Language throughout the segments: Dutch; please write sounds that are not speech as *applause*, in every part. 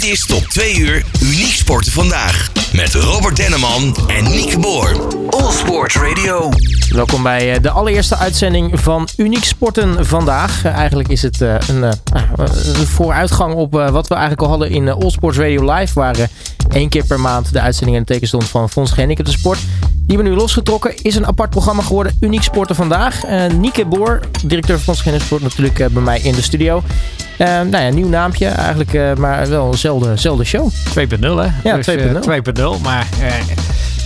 Dit is tot 2 uur Uniek Sporten vandaag. Met Robert Denneman en Nieke Boer. All Sports Radio. Welkom bij eh, de allereerste uitzending van Uniek Sporten vandaag. Eh, Eigenlijk is het eh, een, een vooruitgang op wat we eigenlijk al hadden in All Sports Radio Live. Waar eh, één keer per maand de uitzending in het teken stond van Fonds Gehandicapten Sport. Die hebben we nu losgetrokken. Is een apart programma geworden. Uniek Sporten vandaag. Eh Nieke Boer, directeur van Fonds Gehandicapten Sport, natuurlijk eh, bij mij in de studio. Eh, nou ja, nieuw naampje eigenlijk, maar wel dezelfde show. 2.0 hè? Ja, dus, eh, 2.0. 2.0, maar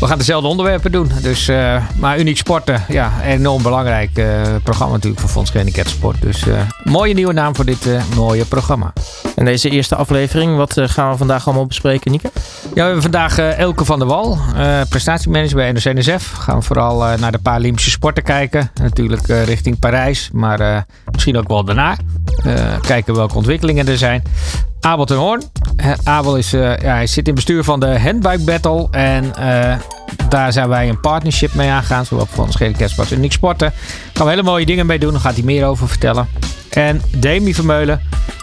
we gaan dezelfde onderwerpen doen. Dus, eh, maar Uniek Sporten, ja, enorm belangrijk eh, programma natuurlijk voor Fonds Gehandicapt Sport. Dus eh, mooie nieuwe naam voor dit eh, mooie programma. En deze eerste aflevering, wat eh, gaan we vandaag allemaal bespreken, Nieke? Ja, we hebben vandaag eh, Elke van der Wal, eh, prestatiemanager bij NOC-NSF. Gaan we vooral eh, naar de Paralympische sporten kijken. Natuurlijk eh, richting Parijs, maar eh, misschien ook wel daarna. Eh, kijken welke ontwikkelingen er zijn. Abel ten Hoorn. Abel is, eh, ja, hij zit in bestuur van de Handbike Battle. En eh, daar zijn wij een partnership mee aangegaan. Zowel van Schede Kerstpas en Sporten. Gaan we hele mooie dingen mee doen. Daar gaat hij meer over vertellen. En Demi Vermeulen,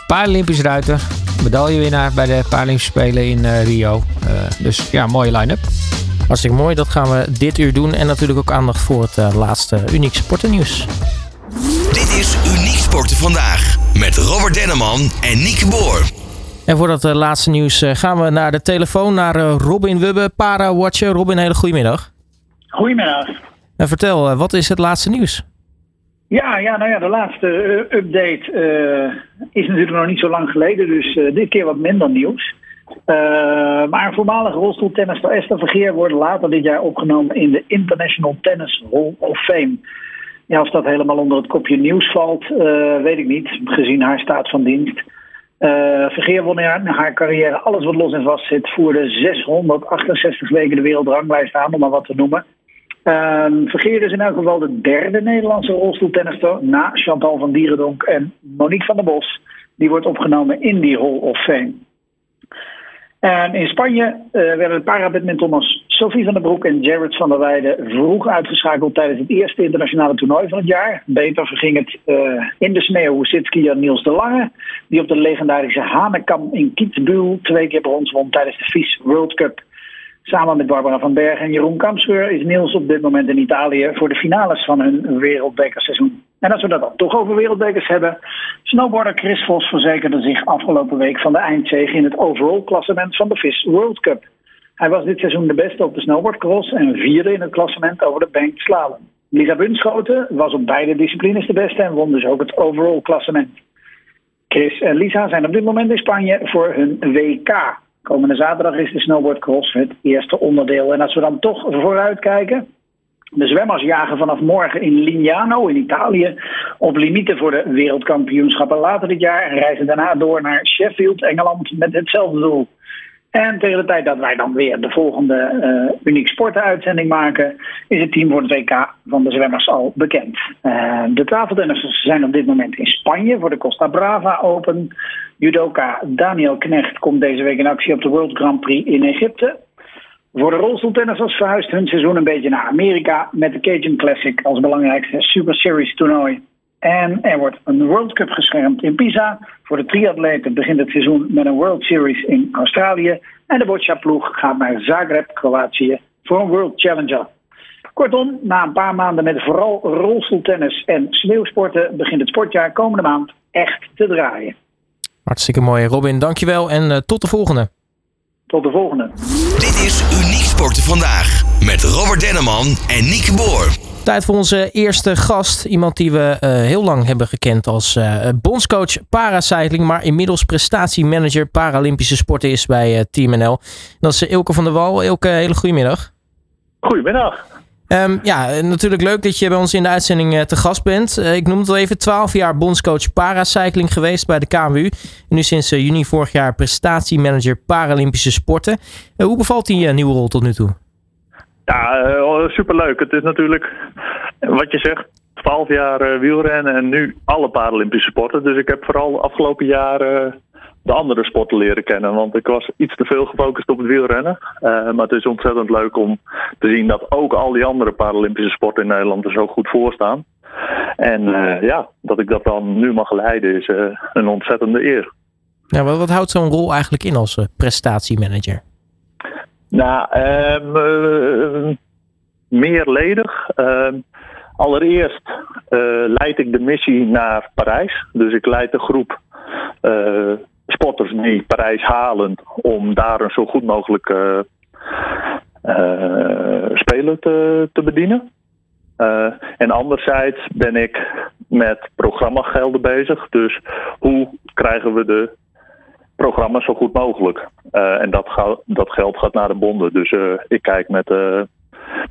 Paralympisch ruiter. Medaillewinnaar bij de Paralympische Spelen in eh, Rio. Eh, dus ja, mooie line-up. Hartstikke mooi, dat gaan we dit uur doen. En natuurlijk ook aandacht voor het eh, laatste Uniek Sportennieuws. Dit is Uniek Sporten vandaag. Met Robert Denneman en Nieke Boer. En voor dat eh, laatste nieuws eh, gaan we naar de telefoon, naar eh, Robin Wubbe, Para-watcher. Robin, hele goedemiddag. Goedemiddag. En vertel, wat is het laatste nieuws? Ja, ja, nou ja, de laatste update is natuurlijk nog niet zo lang geleden, dus dit keer wat minder nieuws. Maar voormalig rolstoeltennister Esther Vergeer wordt later dit jaar opgenomen in de International Tennis Hall of Fame. Ja, of dat helemaal onder het kopje nieuws valt, weet ik niet, gezien haar staat van dienst. Eh, Vergeer won in haar, carrière alles wat los en vast zit, voerde 668 weken de wereldranglijst aan, om maar wat te noemen. Ehm Vergeer is in elk geval de derde Nederlandse rolstoeltennister na Chantal van Dierendonk en Monique van der Bos. Die wordt opgenomen in die Hall of Fame. En in Spanje eh, werden de parabadmintonners Sophie van der Broek en Jared van der Weijden vroeg uitgeschakeld tijdens het eerste internationale toernooi van het jaar. Beter verging het eh, in de sneeuw skier Niels de Lange, die op de legendarische Hanekam in Kitzbühel twee keer brons won tijdens de FIS World Cup. Samen met Barbara van Berg en Jeroen Kampscheur is Niels op dit moment in Italië voor de finales van hun wereldbekerseizoen. En als we dat dan toch over wereldbekers hebben, snowboarder Chris Vos verzekerde zich afgelopen week van de eindzege in het overall klassement van de FIS World Cup. Hij was dit seizoen de beste op de snowboardcross en vierde in het klassement over de banked slalom. Lisa Bunschoten was op beide disciplines de beste en won dus ook het overall klassement. Chris en Lisa zijn op dit moment in Spanje voor hun WK. Komende zaterdag is de snowboardcross het eerste onderdeel. En als we dan toch vooruit kijken. De zwemmers jagen vanaf morgen in Lignano in Italië op limieten voor de wereldkampioenschappen later dit jaar. En reizen daarna door naar Sheffield, Engeland met hetzelfde doel. En tegen de tijd dat wij dan weer de volgende eh Uniek Sporten uitzending maken, is het team voor het WK van de zwemmers al bekend. Eh, de tafeltennissers zijn op dit moment in Spanje voor de Costa Brava Open. Judoka Daniel Knecht komt deze week in actie op de World Grand Prix in Egypte. Voor de rolstoeltennissers verhuist hun seizoen een beetje naar Amerika met de Cajun Classic als belangrijkste Super Series toernooi. En er wordt een World Cup geschermd in Pisa. Voor de triatleten begint het seizoen met een World Series in Australië. En de boccia-ploeg gaat naar Zagreb, Kroatië voor een World Challenger. Kortom, na een paar maanden met vooral rolstoeltennis en sneeuwsporten begint het sportjaar komende maand echt te draaien. Hartstikke mooi, Robin. Dankjewel en eh, tot de volgende. Tot de volgende. Dit is Uniek Sporten vandaag. Met Robert Denneman en Nieke Boer. Tijd voor onze eerste gast. Iemand die we eh, heel lang hebben gekend als eh, bondscoach paracycling, maar inmiddels prestatiemanager Paralympische sporten is bij eh, Team NL. Dat is Ilke van der Wal. Ilke, hele goedemiddag. Goedemiddag. Ja, natuurlijk leuk dat je bij ons in de uitzending te gast bent. Ik noem het al even, 12 jaar bondscoach paracycling geweest bij de KMU. En nu sinds juni vorig jaar prestatiemanager Paralympische sporten. Hoe bevalt die nieuwe rol tot nu toe? Ja, eh, superleuk. Het is natuurlijk, wat je zegt, 12 jaar eh, wielrennen en nu alle Paralympische sporten. Dus ik heb vooral de afgelopen jaren de andere sporten leren kennen. Want ik was iets te veel gefocust op het wielrennen. Eh, maar het is ontzettend leuk om te zien dat ook al die andere Paralympische sporten in Nederland er zo goed voor staan. En eh, ja, dat ik dat dan nu mag leiden is eh, een ontzettende eer. Wat, wat houdt zo'n rol eigenlijk in als prestatiemanager? Nou, um, meerledig. Ehm, allereerst leid ik de missie naar Parijs. Dus ik leid de groep sporters die Parijs halen om daar een zo goed mogelijk speler te, te bedienen. Uh, en anderzijds ben ik met programmagelden bezig. Dus hoe krijgen we de programma's zo goed mogelijk? Uh, en dat, dat, geld gaat naar de bonden. Dus uh, ik kijk met,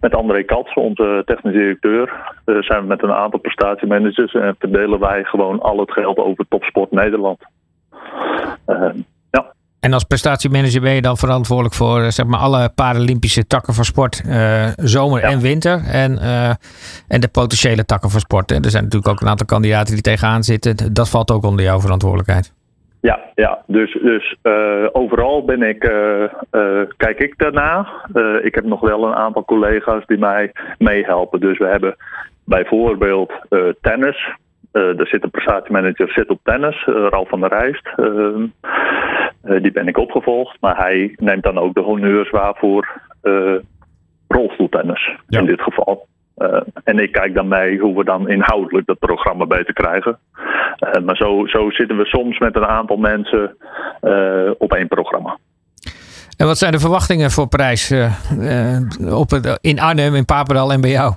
met André Katz, onze technisch directeur, zijn we met een aantal prestatiemanagers en verdelen wij gewoon al het geld over Topsport Nederland. En als prestatiemanager ben je dan verantwoordelijk voor zeg maar, alle Paralympische takken van sport, zomer en winter. En, en de potentiële takken van sport. En er zijn natuurlijk ook een aantal kandidaten die tegenaan zitten. Dat valt ook onder jouw verantwoordelijkheid. Ja, ja. dus, dus uh, overal ben ik, kijk ik daarna. ik heb nog wel een aantal collega's die mij meehelpen. Dus we hebben bijvoorbeeld tennis. Uh, daar zit een prestatiemanager zit op tennis, uh, Ralf van der Rijst. Uh, die ben ik opgevolgd, maar hij neemt dan ook de honneurs waarvoor rolstoeltennis in dit geval. En ik kijk dan mee hoe we dan inhoudelijk dat programma beter krijgen. maar zo, zo zitten we soms met een aantal mensen op één programma. En wat zijn de verwachtingen voor prijs op het, in Arnhem, in Papendal en bij jou?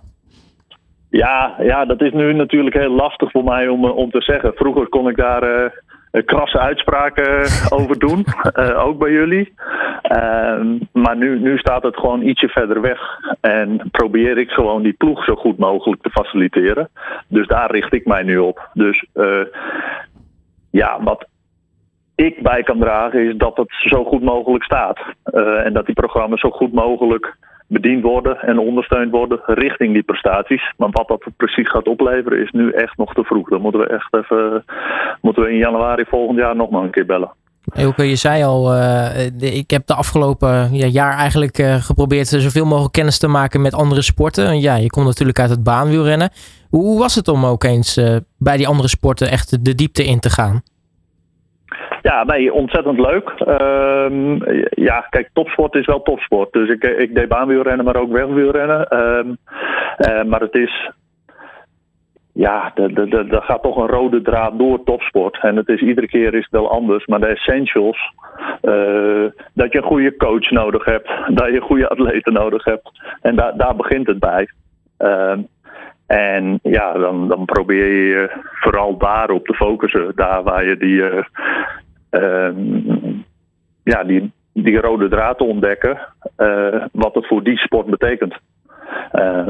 Ja, ja, dat is nu natuurlijk heel lastig voor mij om, eh, om te zeggen. Vroeger kon ik daar krasse uitspraken over doen, *laughs* ook bij jullie. Uh, maar nu, nu staat het gewoon ietsje verder weg. En probeer ik gewoon die ploeg zo goed mogelijk te faciliteren. Dus daar richt ik mij nu op. Dus ja, wat ik bij kan dragen is dat het zo goed mogelijk staat. en dat die programma's zo goed mogelijk bediend worden en ondersteund worden richting die prestaties. Maar wat dat precies gaat opleveren is nu echt nog te vroeg. Dan moeten we echt even moeten we in januari volgend jaar nog maar een keer bellen. Elke, je zei al, uh, ik heb de afgelopen ja, jaar eigenlijk uh, geprobeerd zoveel mogelijk kennis te maken met andere sporten. Ja, je komt natuurlijk uit het baanwielrennen. Hoe, was het om ook eens uh, bij die andere sporten echt de diepte in te gaan? Ja, nee, ontzettend leuk. Uh, ja, kijk, topsport is wel topsport. Dus ik, ik deed baanwielrennen, maar ook wegwielrennen. Uh, maar het is... Ja, er gaat toch een rode draad door topsport. En het is iedere keer is het wel anders. Maar de essentials, uh, dat je een goede coach nodig hebt. Dat je goede atleten nodig hebt. En daar daar begint het bij. Uh, en ja, dan, dan probeer je vooral daarop te focussen. Daar waar je die, uh, Ehm, ja, die, die rode draad te ontdekken. Eh, wat het voor die sport betekent. Eh,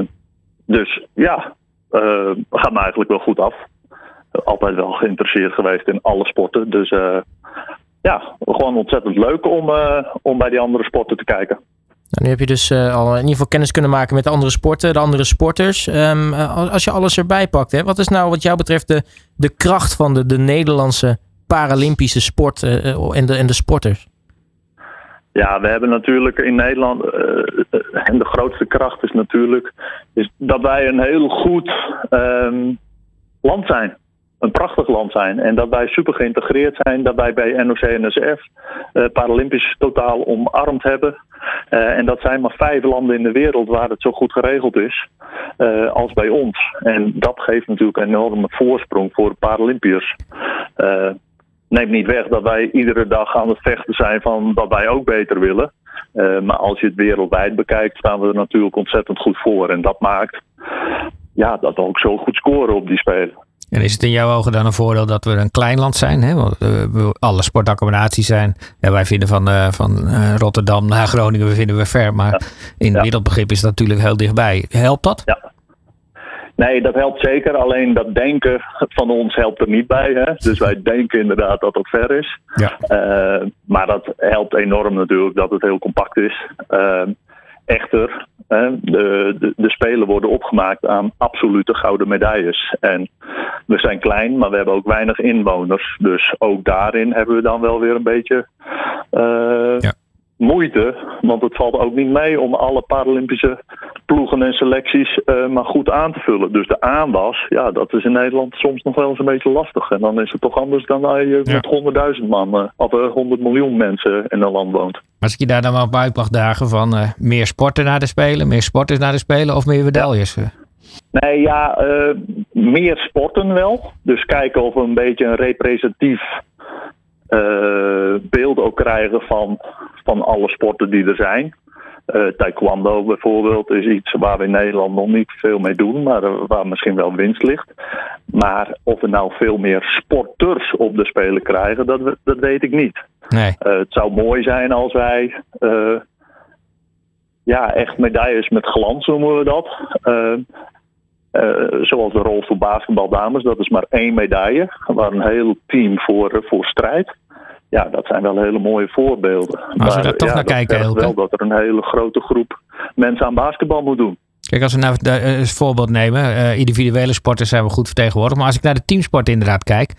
dus ja, gaat me eigenlijk wel goed af. Altijd wel geïnteresseerd geweest in alle sporten. Dus ja, gewoon ontzettend leuk om, om bij die andere sporten te kijken. Nou, nu heb je dus al in ieder geval kennis kunnen maken met de andere sporten, de andere sporters. Um, als je alles erbij pakt, hè, wat is nou wat jou betreft de, de kracht van de, de Nederlandse Paralympische sport eh, eh, en, de, en de sporters? Ja, we hebben natuurlijk in Nederland, uh, en de grootste kracht is natuurlijk, is dat wij een heel goed um, land zijn. Een prachtig land zijn. En dat wij super geïntegreerd zijn. Dat wij bij NOC-NSF uh, Paralympisch totaal omarmd hebben. En dat zijn maar vijf landen in de wereld waar het zo goed geregeld is als bij ons. En dat geeft natuurlijk een enorme voorsprong voor Paralympiërs neemt niet weg dat wij iedere dag aan het vechten zijn van dat wij ook beter willen. Uh, maar als je het wereldwijd bekijkt, staan we er natuurlijk ontzettend goed voor. En dat maakt ja, dat we ook zo goed scoren op die spelen. En is het in jouw ogen dan een voordeel dat we een klein land zijn? Hè? Want uh, we alle sportaccommodaties zijn. Ja, wij vinden van, uh, van Rotterdam naar Groningen we vinden we ver. Maar ja. in ja. wereldbegrip is dat natuurlijk heel dichtbij. Helpt dat? Ja, Nee, dat helpt zeker. Alleen dat denken van ons helpt er niet bij. Hè? Dus wij denken inderdaad dat dat ver is. Ja. Uh, maar dat helpt enorm natuurlijk dat het heel compact is. Uh, echter, de, de, de, Spelen worden opgemaakt aan absolute gouden medailles. En we zijn klein, maar we hebben ook weinig inwoners. Dus ook daarin hebben we dan wel weer een beetje ja. Moeite. Want het valt ook niet mee om alle Paralympische ploegen en selecties maar goed aan te vullen. Dus de aanwas, ja, dat is in Nederland soms nog wel eens een beetje lastig. En dan is het toch anders dan als je met 100.000 man of 100 miljoen mensen in een land woont. Als ik je daar dan maar op uit mag dagen van meer sporten naar de Spelen, meer sporters naar de Spelen of meer medailles? Nee, ja, meer sporten wel. Dus kijken of we een beetje een representatief uh, beeld ook krijgen van, van alle sporten die er zijn. Uh, taekwondo bijvoorbeeld is iets waar we in Nederland nog niet veel mee doen, maar waar misschien wel winst ligt. Maar of we nou veel meer sporters op de Spelen krijgen, dat, dat weet ik niet. Nee. Uh, het zou mooi zijn als wij ja, echt medailles met glans noemen we dat. Uh, zoals de rolstoel basketbal dames, dat is maar één medaille, waar een heel team voor, voor strijdt. Ja, dat zijn wel hele mooie voorbeelden. Als we daar toch naar kijken, Elke. wel dat er een hele grote groep mensen aan basketbal moet doen. Kijk, als we nou een eh, voorbeeld nemen, uh, individuele sporten zijn we goed vertegenwoordigd. Maar als ik naar de teamsport inderdaad kijk,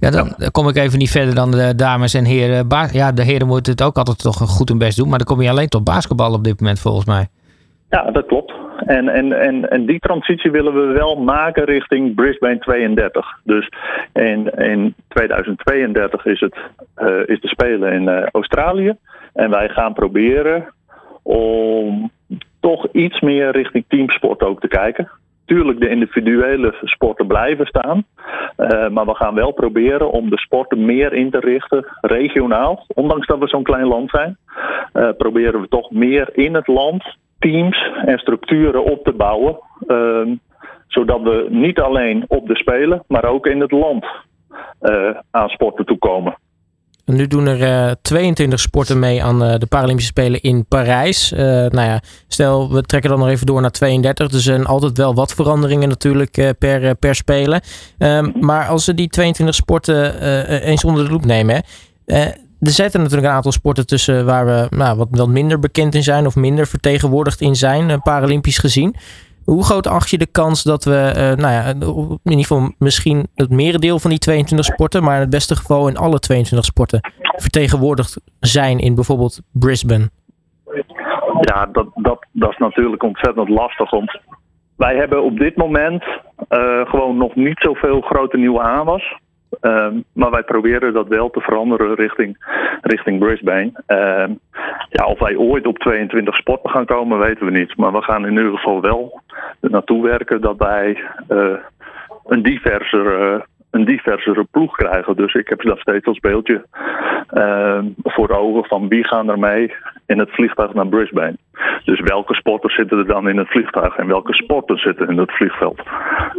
ja, dan ja. kom ik even niet verder dan de dames en heren. Ja, de heren moeten het ook altijd toch goed hun best doen. Maar dan kom je alleen tot basketbal op dit moment volgens mij. Ja, dat klopt. En, en, en, en die transitie willen we wel maken richting Brisbane 32. Dus in, in 2032 is, het, uh, is de Spelen in uh, Australië. En wij gaan proberen om toch iets meer richting teamsport ook te kijken. Tuurlijk, de individuele sporten blijven staan. Uh, maar we gaan wel proberen om de sporten meer in te richten, regionaal. Ondanks dat we zo'n klein land zijn, proberen we toch meer in het land teams en structuren op te bouwen. Uh, zodat we niet alleen op de Spelen, maar ook in het land uh, aan sporten toekomen. Nu doen er uh, 22 sporten mee aan uh, de Paralympische Spelen in Parijs. Nou ja, stel, we trekken dan nog even door naar 32. Dus er zijn altijd wel wat veranderingen natuurlijk per, per Spelen. Um, maar als we die 22 sporten eens onder de loep nemen... er zitten natuurlijk een aantal sporten tussen waar we nou, wat, wat minder bekend in zijn of minder vertegenwoordigd in zijn, uh, Paralympisch gezien. Hoe groot acht je de kans dat we, uh, nou ja, in ieder geval misschien het merendeel van die 22 sporten, maar in het beste geval in alle 22 sporten vertegenwoordigd zijn in bijvoorbeeld Brisbane? Ja, dat, dat, dat is natuurlijk ontzettend lastig. Want wij hebben op dit moment uh, gewoon nog niet zoveel grote nieuwe aanwas. Um, maar wij proberen dat wel te veranderen richting, richting Brisbane. Um, ja, of wij ooit op 22 sporten gaan komen, weten we niet. Maar we gaan in ieder geval wel naartoe werken dat wij uh, een diversere. een diversere ploeg krijgen. Dus ik heb nog steeds als beeldje uh, voor ogen van wie gaan er mee in het vliegtuig naar Brisbane. Dus welke sporters zitten er dan in het vliegtuig en welke sporten zitten in het vliegveld,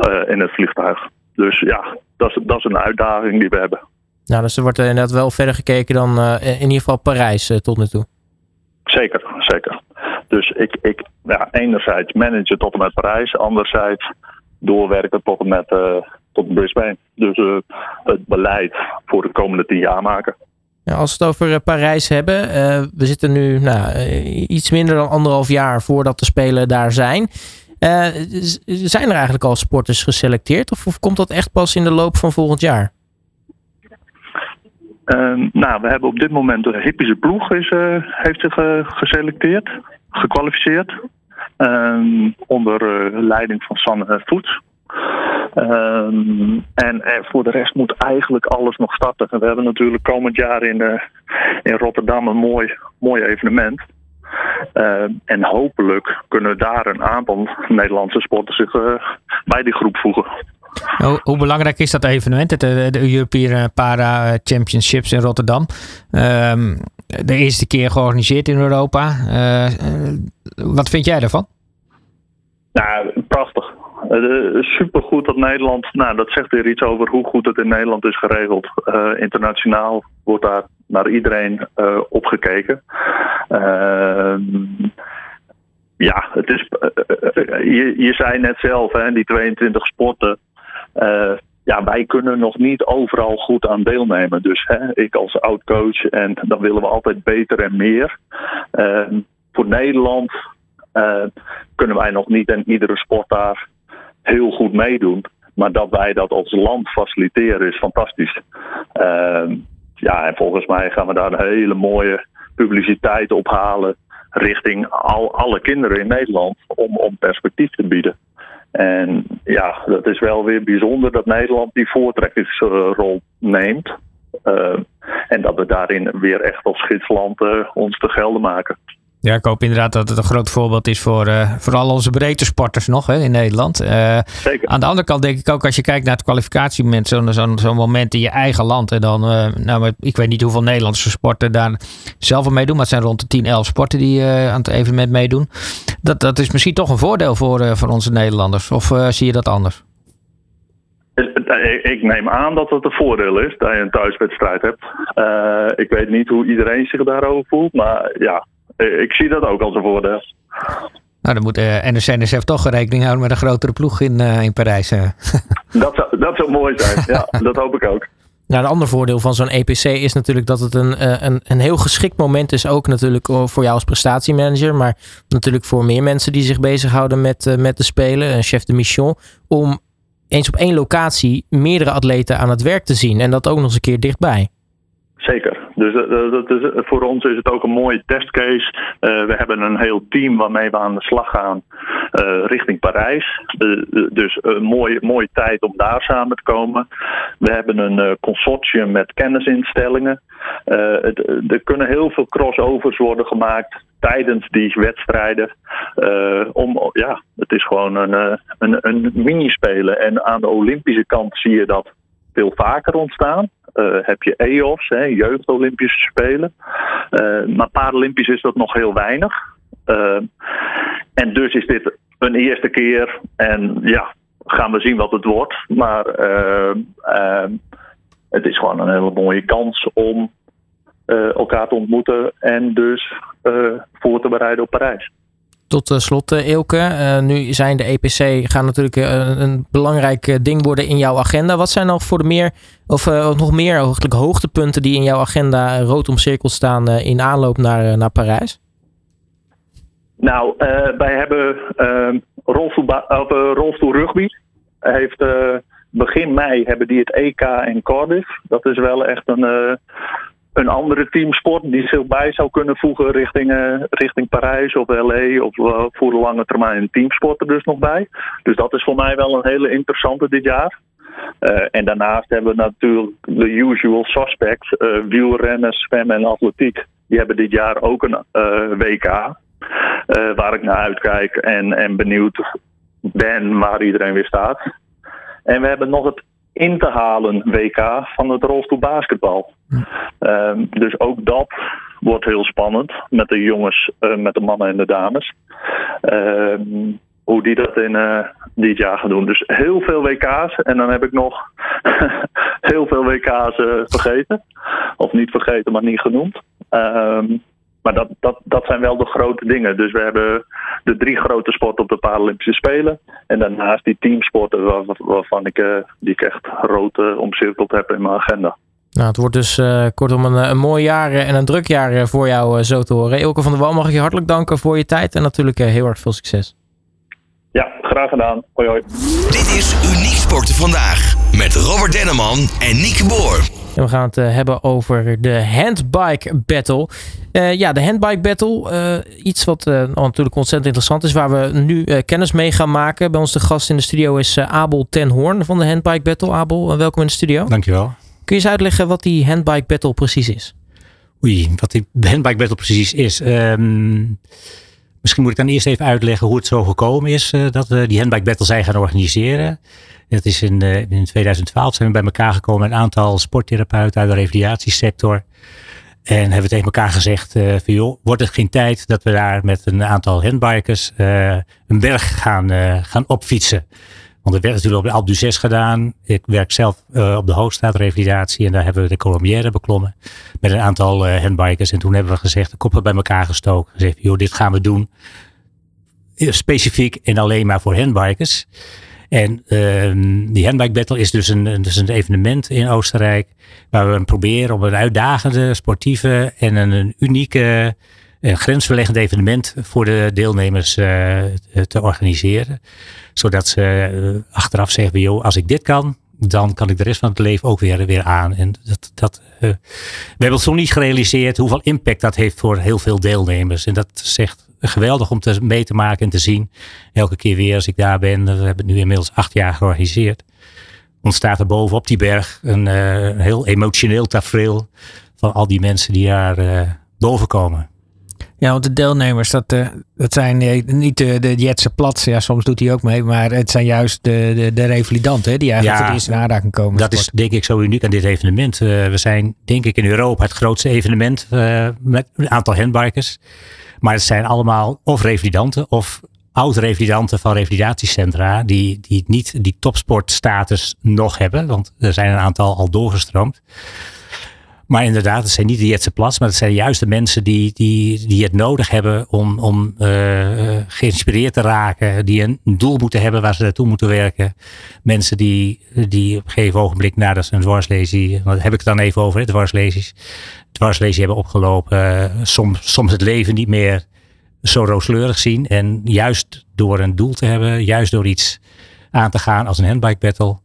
uh, in het vliegtuig. Dus ja, dat is, dat is een uitdaging die we hebben. Nou, dus er wordt inderdaad wel verder gekeken dan uh, in ieder geval Parijs uh, tot nu toe. Zeker, zeker. Dus ik, ik ja, enerzijds managen tot en met Parijs, anderzijds doorwerken tot en met uh, tot Brisbane. Dus het beleid voor de komende tien jaar maken. Ja, als we het over Parijs hebben, we zitten nu nou, iets minder dan anderhalf jaar voordat de Spelen daar zijn. Uh, zijn er eigenlijk al sporters geselecteerd of, komt dat echt pas in de loop van volgend jaar? Uh, nou, we hebben op dit moment de hippische ploeg is, uh, heeft zich geselecteerd, gekwalificeerd. Ehm, onder leiding van Sanne Voets. Um, en, en, voor de rest moet eigenlijk alles nog starten. We hebben natuurlijk komend jaar in, in Rotterdam een mooi, mooi evenement. Uh, en hopelijk kunnen daar een aantal Nederlandse sporters zich uh, bij die groep voegen. Hoe, hoe, belangrijk is dat evenement, het, de European Para Championships in Rotterdam? Uh, de eerste keer georganiseerd in Europa. Uh, wat vind jij daarvan? Nou, prachtig. Uh, supergoed dat Nederland, nou dat zegt weer iets over hoe goed het in Nederland is geregeld. Uh, internationaal wordt daar naar iedereen uh, opgekeken. ja, het is, je, je zei net zelf, hè, die 22 sporten. ja, wij kunnen nog niet overal goed aan deelnemen. Dus hè, ik als oud coach en dan willen we altijd beter en meer. voor Nederland kunnen wij nog niet in iedere sport daar heel goed meedoen. Maar dat wij dat als land faciliteren is fantastisch. Uh, ja, en volgens mij gaan we daar een hele mooie publiciteit ophalen richting al, alle kinderen in Nederland om, om perspectief te bieden. En ja, dat is wel weer bijzonder dat Nederland die voortrekkingsrol neemt. Uh, en dat we daarin weer echt als gidsland uh, ons te gelden maken. Ja, ik hoop inderdaad dat het een groot voorbeeld is voor, uh, voor al onze breedte sporters nog hè, in Nederland. Uh, Zeker. Aan de andere kant denk ik ook als je kijkt naar het kwalificatiemoment, zo'n zo'n zo'n moment in je eigen land. En dan, uh, nou, ik weet niet hoeveel Nederlandse sporten daar zelf aan meedoen, maar het zijn rond de 10, 11 sporten die aan het evenement meedoen. Dat, dat is misschien toch een voordeel voor, voor onze Nederlanders. Of zie je dat anders? Ik neem aan dat het een voordeel is dat je een thuiswedstrijd hebt. ik weet niet hoe iedereen zich daarover voelt, maar ja, ik zie dat ook als een voordeel. Nou, dan moet uh, NRC-NSF toch rekening houden met een grotere ploeg in, uh, in Parijs. *laughs* Dat, zou, dat zou mooi zijn, ja, *laughs* dat hoop ik ook. Nou, een ander voordeel van zo'n EPC is natuurlijk dat het een, een, een heel geschikt moment is. Ook natuurlijk voor jou als prestatiemanager, maar natuurlijk voor meer mensen die zich bezighouden met, met de Spelen, een chef de mission, om eens op één locatie meerdere atleten aan het werk te zien. En dat ook nog eens een keer dichtbij. Zeker. Dus dat is, voor ons is het ook een mooie testcase. Uh, we hebben een heel team waarmee we aan de slag gaan richting Parijs. Dus een mooie, mooie tijd om daar samen te komen. We hebben een consortium met kennisinstellingen. Het, er kunnen heel veel crossovers worden gemaakt tijdens die wedstrijden. om, ja, het is gewoon een, een, een minispelen. En aan de Olympische kant zie je dat veel vaker ontstaan. Uh, heb je EOS, hè, jeugd Olympische Spelen. Uh, maar Paralympisch is dat nog heel weinig. Uh, en dus is dit een eerste keer. En ja, gaan we zien wat het wordt. Maar het is gewoon een hele mooie kans om elkaar te ontmoeten. En dus voor te bereiden op Parijs. Tot slot, Eelke. Uh, nu zijn de EPC gaan natuurlijk een belangrijk ding worden in jouw agenda. Wat zijn nog voor de meer, of nog meer eigenlijk hoogtepunten die in jouw agenda rood omcirkeld staan in aanloop naar, naar Parijs? Nou, wij hebben rolstoel, rolstoel rugby. Heeft, begin mei hebben die het EK in Cardiff. Dat is wel echt een een andere teamsport die zich bij zou kunnen voegen richting, uh, richting Parijs of LA of uh, voor de lange termijn een teamsport er dus nog bij. Dus dat is voor mij wel een hele interessante dit jaar. Uh, en daarnaast hebben we natuurlijk de usual suspects, wielrennen, zwemmen en atletiek. Die hebben dit jaar ook een WK waar ik naar uitkijk en, en benieuwd ben waar iedereen weer staat. En we hebben nog het in te halen WK van het rolstoelbasketbal. Um, dus ook dat wordt heel spannend met de jongens, uh, met de mannen en de dames. Um, hoe die dat in uh, dit jaar gaan doen. Dus heel veel WK's. En dan heb ik nog *laughs* heel veel WK's uh, vergeten. Of niet vergeten, maar niet genoemd. Um, maar dat, dat, dat zijn wel de grote dingen. Dus we hebben de drie grote sporten op de Paralympische Spelen. En daarnaast die teamsporten waar, waarvan ik, uh, die ik echt rood uh, omcirkeld heb in mijn agenda. Nou, het wordt dus uh, kortom een, een mooi jaar en een druk jaar voor jou zo te horen. Ilke van der Wal, mag ik je hartelijk danken voor je tijd en natuurlijk heel erg veel succes. Ja, graag gedaan. Hoi hoi. Dit is Uniek Sporten Vandaag met Robert Denneman en Nieke Boer. En we gaan het uh, hebben over de Handbike Battle. Uh, ja, de Handbike Battle. Uh, iets wat natuurlijk ontzettend interessant is. Waar we nu kennis mee gaan maken. Bij ons de gast in de studio is Abel ten Hoorn van de Handbike Battle. Abel, welkom in de studio. Dankjewel. Kun je eens uitleggen wat die Handbike Battle precies is? Oei, wat die Handbike Battle precies is. Um, misschien moet ik dan eerst even uitleggen hoe het zo gekomen is dat we die Handbike Battle zijn gaan organiseren. Dat is in, uh, in 2012 zijn we bij elkaar gekomen, een aantal sporttherapeuten uit de revalidatiesector. En hebben we tegen elkaar gezegd, uh, van, joh, wordt het geen tijd dat we daar met een aantal handbikers een berg gaan, gaan opfietsen. Want er werd natuurlijk op de Alpe d'Huez gedaan. Ik werk zelf op de Hoogstaatrevalidatie en daar hebben we de Colombière beklommen met een aantal handbikers. En toen hebben we gezegd, de koppen bij elkaar gestoken. Gezegd, joh, dit gaan we doen. Specifiek en alleen maar voor handbikers. En uh, die handbike battle is dus een, dus een evenement in Oostenrijk. Waar we proberen om een uitdagende, sportieve en een, unieke, uh, grensverleggend evenement voor de deelnemers uh, te organiseren. Zodat ze uh, achteraf zeggen, joh, als ik dit kan, dan kan ik de rest van het leven ook weer, weer aan. En dat, dat, we hebben ons niet gerealiseerd hoeveel impact dat heeft voor heel veel deelnemers. En dat zegt geweldig om te, mee te maken en te zien. Elke keer weer als ik daar ben, we hebben het nu inmiddels acht jaar georganiseerd. Ontstaat er boven op die berg een heel emotioneel tafereel van al die mensen die daar boven komen. Ja, want de deelnemers, dat, uh, dat zijn niet de, de Jetse Plats. Ja, soms doet hij ook mee. Maar het zijn juist de, de, de revalidanten die eigenlijk voor het eerst in aanraking komen. Dat is denk ik zo uniek aan dit evenement. Uh, we zijn denk ik in Europa het grootste evenement uh, met een aantal handbikers. Maar het zijn allemaal of revalidanten of oud-revalidanten van revalidatiecentra. Die, die niet die topsportstatus nog hebben. Want er zijn een aantal al doorgestroomd. Maar inderdaad, het zijn niet de Jetse Plas, maar het zijn juist de mensen die, die, die het nodig hebben om, om uh, geïnspireerd te raken. Die een doel moeten hebben waar ze naartoe moeten werken. Mensen die, die op een gegeven ogenblik nadat ze een dwarslesie, daar heb ik het dan even over, hè, dwarslesies. Dwarslesie hebben opgelopen. soms, soms het leven niet meer zo rooskleurig zien. En juist door een doel te hebben, juist door iets aan te gaan als een handbike battle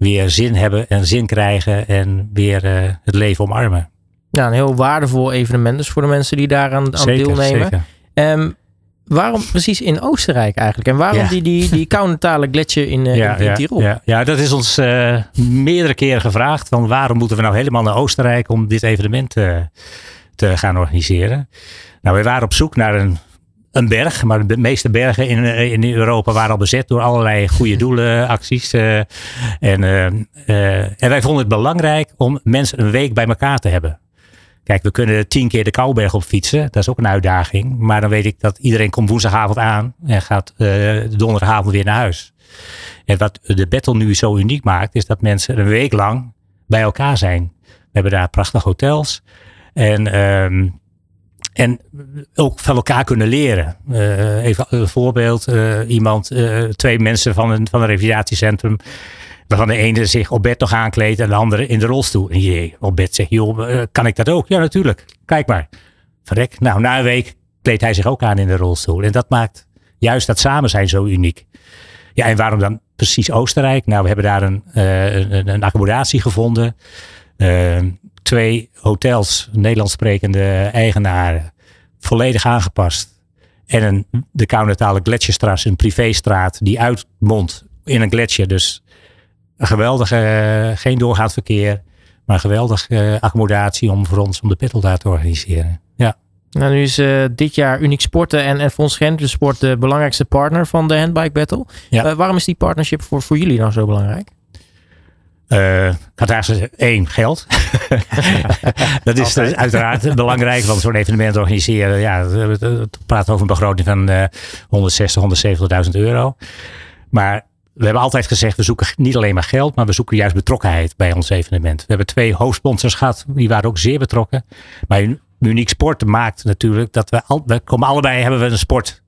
weer zin hebben en zin krijgen en weer uh, het leven omarmen. Ja, een heel waardevol evenement dus voor de mensen die daaraan aan deelnemen. Zeker. Um, waarom precies in Oostenrijk eigenlijk? En waarom die, die, die *laughs* Kaunentale gletsjer in, uh, ja, in, in Tirol? Ja, ja, dat is ons uh, meerdere keren gevraagd. Van waarom moeten we nou helemaal naar Oostenrijk om dit evenement te gaan organiseren? Nou, we waren op zoek naar een een berg, maar de meeste bergen in, eh, in Europa waren al bezet door allerlei goede *laughs* doelenacties. Uh, en, uh, en wij vonden het belangrijk om mensen een week bij elkaar te hebben. Kijk, we kunnen tien keer de Kouberg op fietsen. Dat is ook een uitdaging. Maar dan weet ik dat iedereen komt woensdagavond aan en gaat donderdagavond weer naar huis. En wat de battle nu zo uniek maakt, is dat mensen een week lang bij elkaar zijn. We hebben daar prachtige hotels. En ehm, en ook van elkaar kunnen leren. Uh, even een voorbeeld. Uh, iemand, uh, twee mensen van een, van een revalidatiecentrum. Waarvan de ene zich op bed nog aankleedt en de andere in de rolstoel. En je op bed zegt, joh, kan ik dat ook? Ja, natuurlijk. Kijk maar. Verrek. Nou, na een week kleedt hij zich ook aan in de rolstoel. En dat maakt juist dat samen zijn zo uniek. Ja, en waarom dan precies Oostenrijk? Nou, we hebben daar een, een accommodatie gevonden twee hotels, Nederlands sprekende eigenaren, volledig aangepast. En een, de Kaunentale Gletsjerstraat, een privéstraat die uitmondt in een gletsjer. Dus een geweldige, eh, geen doorgaand verkeer, maar een geweldige uh, accommodatie om voor ons om de Pittel daar te organiseren. Ja. Nou, nu is uh, dit jaar Uniek Sporten en, en Fonds Gent Sport de belangrijkste partner van de Handbike Battle. Ja. waarom is die partnership voor, voor jullie nou zo belangrijk? Uh, zeggen één, geld. *laughs* dat is uiteraard belangrijk, want zo'n evenement organiseren, ja, we praten over een begroting van uh, 160, 170.000 euro. Maar we hebben altijd gezegd, we zoeken niet alleen maar geld, maar we zoeken juist betrokkenheid bij ons evenement. We hebben twee hoofdsponsors gehad, die waren ook zeer betrokken. Maar Uniek Sport maakt natuurlijk dat we, al, we komen allebei, hebben we een sport.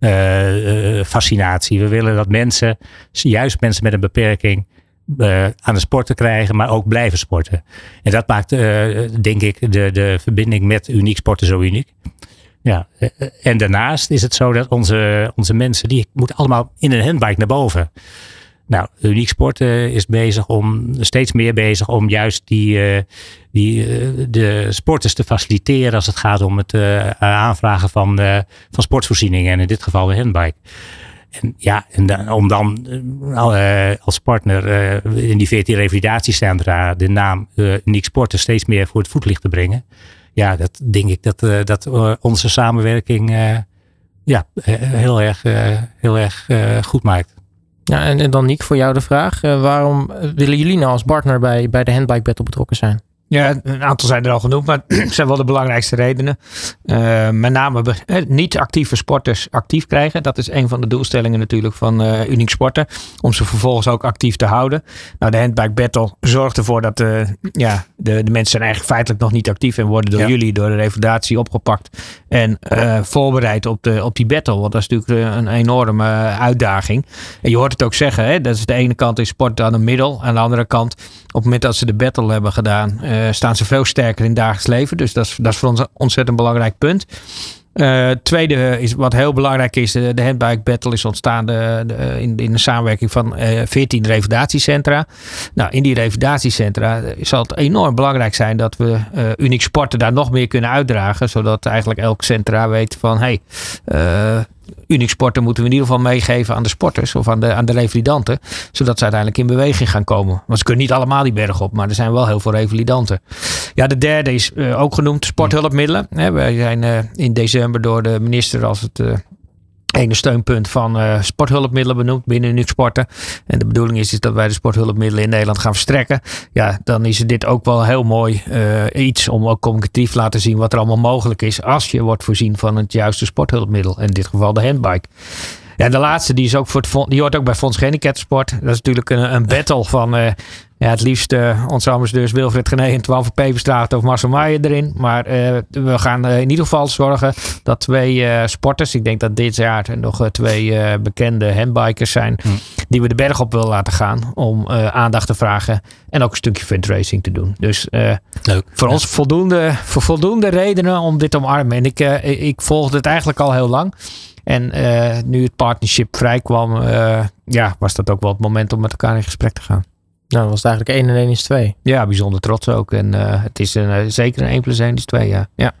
Uh, fascinatie. We willen dat mensen, juist mensen met een beperking, uh, aan de sport te krijgen, maar ook blijven sporten. En dat maakt, uh, denk ik, de, de verbinding met uniek sporten zo uniek. Ja, uh, en daarnaast is het zo dat onze, onze mensen, die moeten allemaal in een handbike naar boven. Nou, Uniek Sporten is bezig om, steeds meer bezig om juist die, die, de sporters te faciliteren als het gaat om het aanvragen van, van sportvoorzieningen en in dit geval de handbike. En ja, en om dan uh, als partner uh, in die 14 revalidatiecentra de naam uh, Sporten steeds meer voor het voetlicht te brengen. Ja, dat denk ik dat, dat onze samenwerking ja, heel erg, heel erg goed maakt. Ja, en, en dan Niek, voor jou de vraag. waarom willen jullie nou als partner bij, bij de Handbike Battle betrokken zijn? Ja, een aantal zijn er al genoemd, maar *clears throat* het zijn wel de belangrijkste redenen. Uh, met name uh, niet actieve sporters actief krijgen. Dat is een van de doelstellingen natuurlijk van uh, Uniek Sporten. Om ze vervolgens ook actief te houden. Nou, de Handbike Battle zorgt ervoor dat ja, de, de mensen zijn eigenlijk feitelijk nog niet actief. En worden door jullie, door de revalidatie opgepakt. En voorbereid op, de, op die battle. Want dat is natuurlijk een enorme uitdaging. En je hoort het ook zeggen. Hè, dat is de ene kant is sport aan een middel. Aan de andere kant, het moment dat ze de battle hebben gedaan eh, staan ze veel sterker in het dagelijks leven. Dus dat is, dat is voor ons een ontzettend belangrijk punt. Uh, tweede is wat heel belangrijk is, de, de handbike battle is ontstaan de, in, in de samenwerking van uh, 14 revalidatiecentra. Nou, in die revalidatiecentra zal het enorm belangrijk zijn dat we uh, Unique Sporten daar nog meer kunnen uitdragen. Zodat eigenlijk elk centra weet van hey, Unique Sporten moeten we in ieder geval meegeven aan de sporters of aan de, aan de revalidanten. Zodat ze uiteindelijk in beweging gaan komen. Want ze kunnen niet allemaal die berg op, maar er zijn wel heel veel revalidanten. Ja, de derde is uh, ook genoemd sporthulpmiddelen. wij zijn uh, in december door de minister als het uh, ene steunpunt van uh, sporthulpmiddelen benoemd binnen Unix Sporten. En de bedoeling is, dat wij de sporthulpmiddelen in Nederland gaan verstrekken. Ja, dan is dit ook wel heel mooi uh, iets om ook communicatief te laten zien wat er allemaal mogelijk is als je wordt voorzien van het juiste sporthulpmiddel. In dit geval de handbike. Ja, de laatste die is ook voor het die hoort ook bij Fonds Gehandicaptensport. Dat is natuurlijk een, een battle van uh, ja, het liefst uh, onze ambassadeurs Wilfred Gené en 12 Peperstraat of Marcel Maier erin. Maar uh, we gaan in ieder geval zorgen dat twee sporters, ik denk dat dit jaar nog twee bekende handbikers zijn, hm. die we de berg op willen laten gaan om aandacht te vragen en ook een stukje fundraising te doen. Dus Leuk. voor ja. ons voldoende, voor voldoende redenen om dit te omarmen. En ik, ik volgde het eigenlijk al heel lang. En nu het partnership vrij kwam, ja, was dat ook wel het moment om met elkaar in gesprek te gaan. Nou, was het eigenlijk 1 en 1 is 2. Ja, bijzonder trots ook. En uh, het is een, uh, zeker een 1 plus 1 is 2, ja. ja.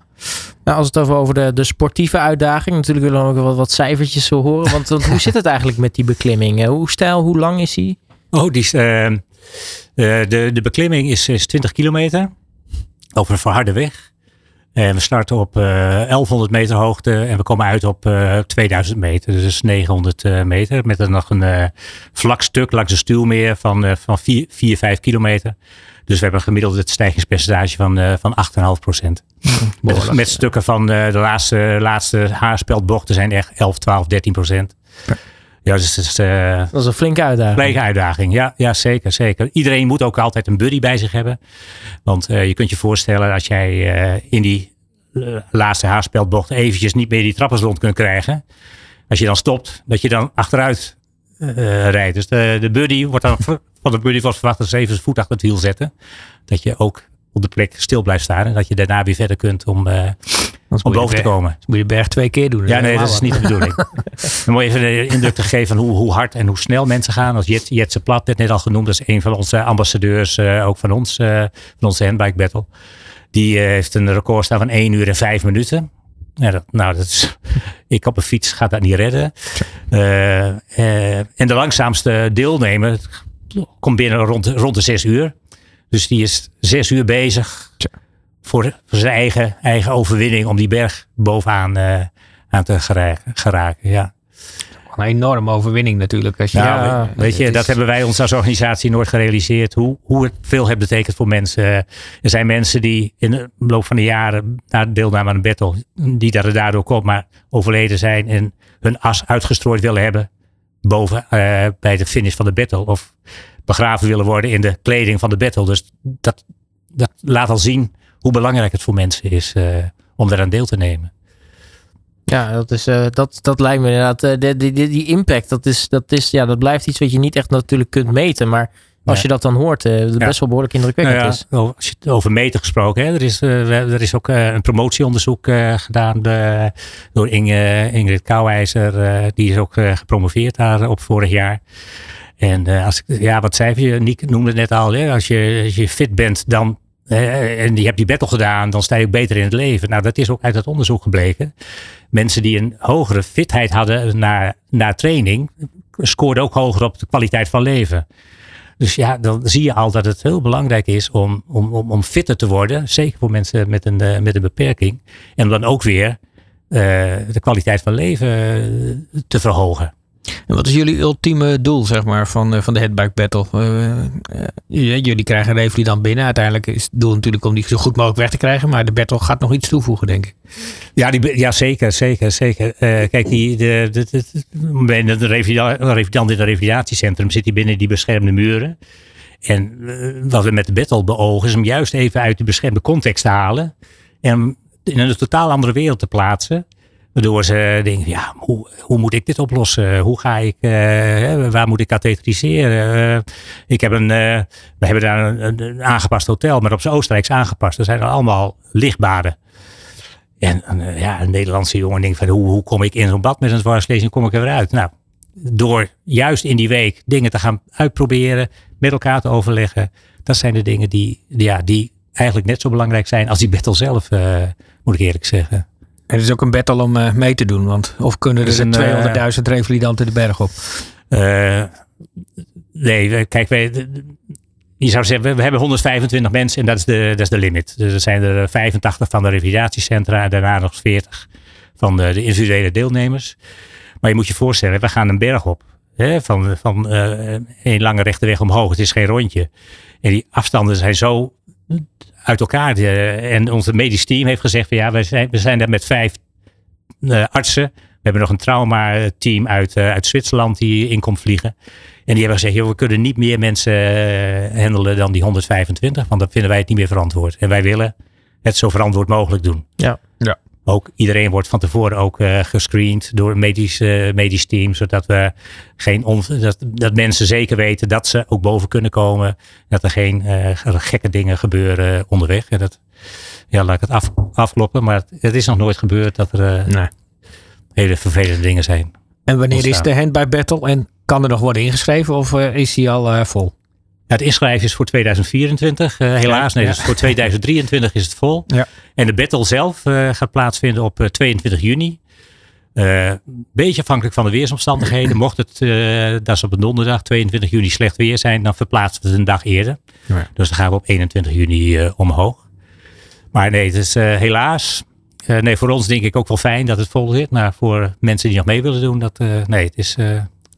Nou, als het over de, de sportieve uitdaging. Natuurlijk willen we ook wat, wat cijfertjes zo horen. Want, want hoe zit het eigenlijk met die beklimming? Hoe stijl, hoe lang is die? Oh, die is, uh, de, de beklimming is, is 20 kilometer. Over een verharde weg. En we starten op uh, 1100 meter hoogte en we komen uit op uh, 2000 meter. Dus 900 uh, meter. Met dan nog een vlak stuk langs de stuwmeer van, van 4, 4, 5 kilometer. Dus we hebben een gemiddeld stijgingspercentage van, van 8,5 procent. *laughs* Met, met, stukken van de laatste, laatste haarspeldbochten zijn echt 11, 12, 13 procent. Ja, dus, dus, uh, dat is een flinke uitdaging. Flinke uitdaging, ja, ja zeker, zeker. Iedereen moet ook altijd een buddy bij zich hebben. Want uh, je kunt je voorstellen als jij uh, in die laatste haarspeldbocht eventjes niet meer die trappers rond kunt krijgen. Als je dan stopt, dat je dan achteruit rijdt. Dus de, de buddy wordt dan van de buddy wordt verwacht dat ze even zijn voet achter het wiel zetten. Dat je ook op de plek stil blijft staan. En dat je daarna weer verder kunt om, om boven te komen. moet je berg twee keer doen. Ja, nee, dat is niet de bedoeling. *laughs* Dan moet je even de indruk te geven van hoe, hoe hard en hoe snel mensen gaan. Als Jet, Jetse Plat, net, net al genoemd, dat is een van onze ambassadeurs, uh, ook van ons, uh, van onze handbike battle. Die heeft een record staan van 1 uur en 5 minuten. Ja, dat, nou, dat is, *laughs* ik op een fiets gaat dat niet redden. en de langzaamste deelnemer komt binnen rond, rond de 6 uur. Dus die is zes uur bezig voor, zijn eigen, eigen overwinning om die berg bovenaan uh, aan te geraken. geraken ja. Een enorme overwinning natuurlijk. Als je, nou, ja, weet je, dat hebben wij ons als organisatie nooit gerealiseerd. Hoe, hoe het veel heeft betekend voor mensen. Er zijn mensen die in de loop van de jaren na deelname aan een battle, die daar daardoor komt, maar overleden zijn en hun as uitgestrooid willen hebben boven uh, bij de finish van de battle. Of begraven willen worden in de kleding van de battle. Dus dat, dat laat al zien hoe belangrijk het voor mensen is uh, om daaraan deel te nemen. Ja, dat, is, uh, dat, dat lijkt me inderdaad. Uh, die, die, die impact, dat, is, dat, is, ja, dat blijft iets wat je niet echt natuurlijk kunt meten. Maar als ja. je dat dan hoort, uh, best ja. wel behoorlijk indrukwekkend nou ja, is. Als je het over meten gesproken, hè, er, is, er is ook een promotieonderzoek gedaan de, door Inge, Ingrid Kouwijzer. die is ook gepromoveerd daarop vorig jaar. En als ik, ja, wat zei je? Niek noemde het net al. Hè? Als, je, als je fit bent dan, uh, en je hebt die battle gedaan, dan sta je ook beter in het leven. Nou, dat is ook uit het onderzoek gebleken. Mensen die een hogere fitheid hadden na, na training, scoorden ook hoger op de kwaliteit van leven. Dus ja, dan zie je al dat het heel belangrijk is om, om, om, om fitter te worden. Zeker voor mensen met een, uh, met een beperking. En dan ook weer de kwaliteit van leven te verhogen. En wat is jullie ultieme doel, zeg maar, van, uh, van de Headbike Battle? Uh, uh, jullie krijgen Revelie dan binnen. Uiteindelijk is het doel natuurlijk om die zo goed mogelijk weg te krijgen. Maar de battle gaat nog iets toevoegen, denk ik. Ja, die, ja zeker, zeker, zeker. kijk, die, de, de, de, de, de in het revalidatiecentrum zit hij binnen die beschermde muren. En wat we met de battle beogen is om juist even uit de beschermde context te halen. En in een totaal andere wereld te plaatsen. Waardoor ze denken, ja, hoe, hoe moet ik dit oplossen? Hoe ga ik, uh, waar moet ik katheteriseren? Uh, ik heb een, uh, we hebben daar een, een, aangepast hotel, maar op zijn Oostenrijks aangepast. Er zijn er allemaal lichtbaden. En ja, een Nederlandse jongen denkt van hoe, hoe kom ik in zo'n bad met een dwarslezing, kom ik er weer uit? Nou, door juist in die week dingen te gaan uitproberen, met elkaar te overleggen. Dat zijn de dingen die, ja, die eigenlijk net zo belangrijk zijn als die battle zelf, moet ik eerlijk zeggen. En het is ook een battle om uh, mee te doen, want of kunnen er 200.000 revalidanten de berg op? nee, kijk, wij, je zou zeggen, we hebben 125 mensen en dat is de, dat is de limit. Dus er zijn er 85 van de revalidatiecentra en daarna nog 40 van de, de individuele deelnemers. Maar je moet je voorstellen, we gaan een berg op. Hè, van van uh, een lange rechte weg omhoog. Het is geen rondje. En die afstanden zijn zo uit elkaar. en onze medisch team heeft gezegd van ja, we zijn, we zijn daar met vijf uh, artsen. We hebben nog een trauma-team uit, uh, uit Zwitserland die in komt vliegen. En die hebben gezegd, joh, we kunnen niet meer mensen handelen dan die 125. Want dat vinden wij het niet meer verantwoord. En wij willen het zo verantwoord mogelijk doen. Ja. ja. Ook iedereen wordt van tevoren ook uh, gescreend door een medisch, uh, medisch team. Zodat we geen on, dat, dat mensen zeker weten dat ze ook boven kunnen komen. Dat er geen uh, gekke dingen gebeuren onderweg. En dat, ja, laat ik het af, afkloppen. Maar het, het, is nog nooit gebeurd dat er nee. hele vervelende dingen zijn. En wanneer ontstaan. is de handbike battle? En kan er nog worden ingeschreven of is die al vol? Het inschrijven is voor 2024. Uh, helaas, nee, dus voor 2023 is het vol. Ja. En de battle zelf uh, gaat plaatsvinden op 22 juni. Een beetje afhankelijk van de weersomstandigheden. Mocht het, dat is op een donderdag, 22 juni, slecht weer zijn, dan verplaatsen we het een dag eerder. Ja. Dus dan gaan we op 21 juni omhoog. Maar nee, het is helaas. nee, voor ons denk ik ook wel fijn dat het vol zit. Maar voor mensen die nog mee willen doen, dat, nee, het is,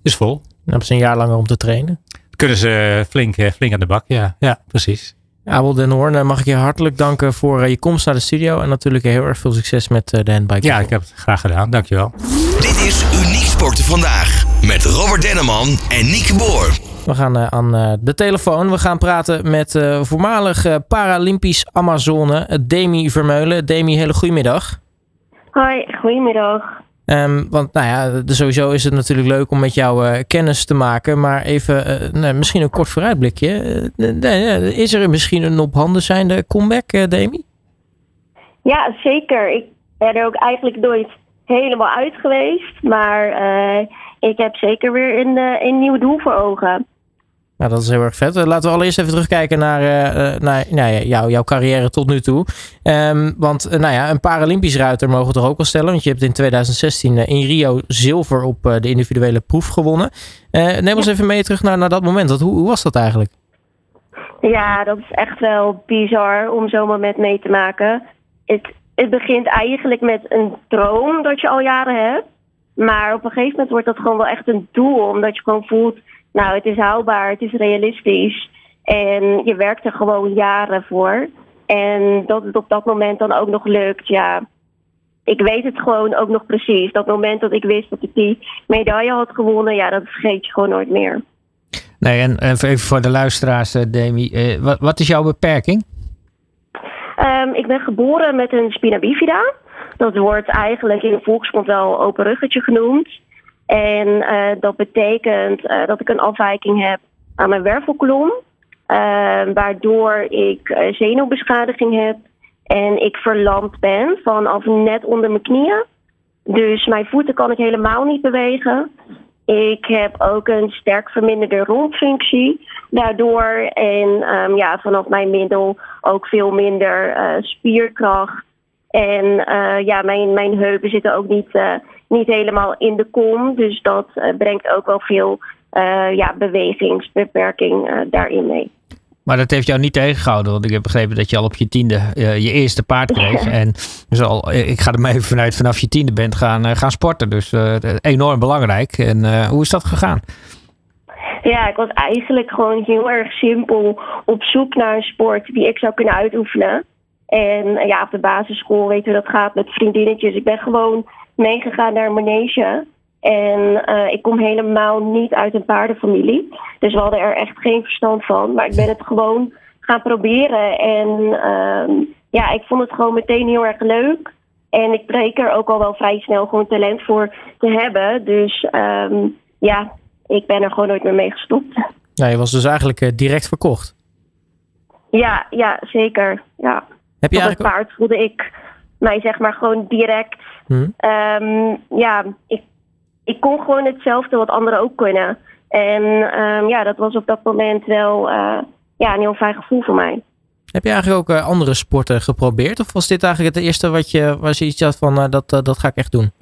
is vol. Dan hebben ze een jaar langer om te trainen kunnen ze flink, flink aan de bak. Ja, ja precies. Abel Den Hoorn, mag ik je hartelijk danken voor je komst naar de studio. En natuurlijk heel erg veel succes met de handbike. Ja, ik heb het graag gedaan. Dankjewel. Dit is Uniek Sporten Vandaag. Met Robert Denneman en Nieke Boer. We gaan aan de telefoon. We gaan praten met voormalig Paralympisch Amazone Demi Vermeulen. Demi, hele goedemiddag. Hoi, goedemiddag. Um, want nou ja, sowieso is het natuurlijk leuk om met jou uh, kennis te maken. Maar even, nou, misschien een kort vooruitblikje. Uh, is er misschien een op handen zijnde comeback, Demi? Ja, zeker. Ik ben er ook eigenlijk nooit helemaal uit geweest. Maar ik heb zeker weer een, een nieuw doel voor ogen. Nou, dat is heel erg vet. Laten we allereerst even terugkijken naar, uh, naar nou ja, jou, jouw carrière tot nu toe. Um, want uh, nou ja, een Paralympisch ruiter mogen we toch ook wel stellen. Want je hebt in 2016 uh, in Rio zilver op de individuele proef gewonnen. neem ons even mee terug naar, naar dat moment. Hoe was dat eigenlijk? Ja, dat is echt wel bizar om zo'n moment mee te maken. Het, het begint eigenlijk met een droom dat je al jaren hebt. Maar op een gegeven moment wordt dat gewoon wel echt een doel. Omdat je gewoon voelt nou, het is haalbaar, het is realistisch. En je werkt er gewoon jaren voor. En dat het op dat moment dan ook nog lukt, ja. Ik weet het gewoon ook nog precies. Dat moment dat ik wist dat ik die medaille had gewonnen, ja, dat vergeet je gewoon nooit meer. Nee, en even voor de luisteraars, eh, Demi. Eh, wat, wat, is jouw beperking? Um, ik ben geboren met een spina bifida. Dat wordt eigenlijk in de volksmond wel open ruggetje genoemd. En uh, dat betekent uh, dat ik een afwijking heb aan mijn wervelkolom. Uh, waardoor ik zenuwbeschadiging heb. En ik verlamd ben vanaf net onder mijn knieën. Dus mijn voeten kan ik helemaal niet bewegen. Ik heb ook een sterk verminderde rondfunctie daardoor. En um, ja, vanaf mijn middel ook veel minder spierkracht. En ja, mijn, mijn heupen zitten ook niet niet helemaal in de kom. Dus dat uh, brengt ook wel veel uh, ja, bewegingsbeperking uh, daarin mee. Maar dat heeft jou niet tegengehouden, want ik heb begrepen dat je al op je tiende je eerste paard kreeg. *laughs* en dus al, ik ga er maar even vanuit, vanaf je tiende bent gaan, gaan sporten. Dus enorm belangrijk. En hoe is dat gegaan? Ja, ik was eigenlijk gewoon heel erg simpel op zoek naar een sport die ik zou kunnen uitoefenen. En ja, op de basisschool weten we dat gaat met vriendinnetjes. Ik ben gewoon meegegaan naar manege. En uh, ik kom helemaal niet uit een paardenfamilie. Dus we hadden er echt geen verstand van. Maar ik ben het gewoon gaan proberen. En uh, ja, ik vond het gewoon meteen heel erg leuk. En ik bleek er ook al wel vrij snel gewoon talent voor te hebben. Dus um, ja, ik ben er gewoon nooit meer mee gestopt. Ja, je was dus eigenlijk uh, direct verkocht. Ja, ja zeker. Ja. Heb je Op het paard voelde ik mij zeg maar gewoon direct. Hm. Ehm, ja, ik, ik kon gewoon hetzelfde wat anderen ook kunnen. En ehm, ja, dat was op dat moment wel eh, ja, een heel fijn gevoel voor mij. Heb je eigenlijk ook eh, andere sporten geprobeerd? Of was dit eigenlijk het eerste wat je, waar je iets had van eh, dat, dat ga ik echt doen?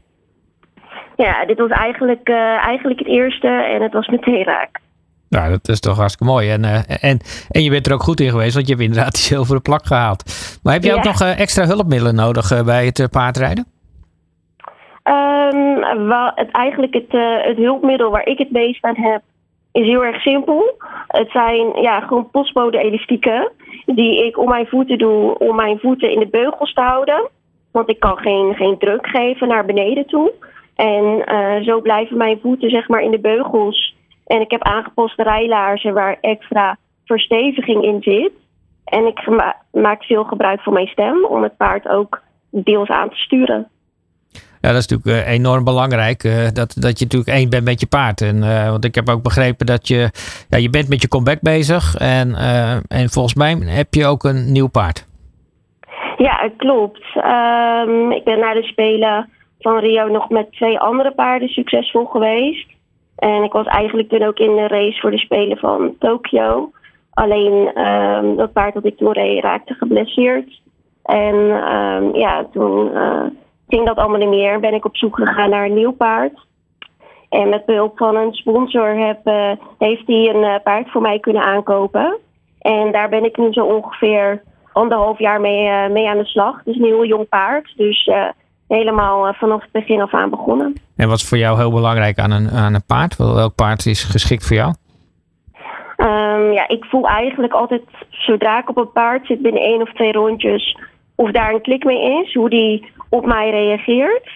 Ja, dit was eigenlijk, eh, eigenlijk het eerste en het was meteen raak. Ja, dat is toch hartstikke mooi. En, eh, en, en je bent er ook goed in geweest, want je hebt inderdaad die zilveren plak gehaald. Maar heb je ook nog extra hulpmiddelen nodig bij het paardrijden? Ehm, wel, het, eigenlijk het, eh, het hulpmiddel waar ik het meest aan heb, is heel erg simpel. Het zijn ja, gewoon postbode elastieken die ik om mijn voeten doe, om mijn voeten in de beugels te houden. Want ik kan geen, geen druk geven naar beneden toe. En eh, zo blijven mijn voeten zeg maar in de beugels. En ik heb aangepaste rijlaarzen waar extra versteviging in zit. En ik maak veel gebruik van mijn stem om het paard ook deels aan te sturen. Ja, dat is natuurlijk eh, enorm belangrijk. eh, dat, dat je natuurlijk één bent met je paard. En, eh, want ik heb ook begrepen dat je, ja, je bent met je comeback bezig. En, en volgens mij heb je ook een nieuw paard. Ja, het klopt. Ehm, ik ben na de Spelen van Rio nog met twee andere paarden succesvol geweest. En ik was eigenlijk toen ook in de race voor de Spelen van Tokio. Alleen ehm, dat paard dat ik toen reed raakte geblesseerd. En ehm, ja, toen ging dat allemaal niet meer. Ben ik op zoek gegaan naar een nieuw paard. En met behulp van een sponsor heb, eh, heeft hij een eh, paard voor mij kunnen aankopen. En daar ben ik nu zo ongeveer anderhalf jaar mee, eh, mee aan de slag. Het is een heel jong paard. Dus helemaal vanaf het begin af aan begonnen. En wat is voor jou heel belangrijk aan een, aan een paard? Wel- Welk paard is geschikt voor jou? Ehm, ja, ik voel eigenlijk altijd, zodra ik op een paard zit binnen één of twee rondjes, of daar een klik mee is, hoe die op mij reageert.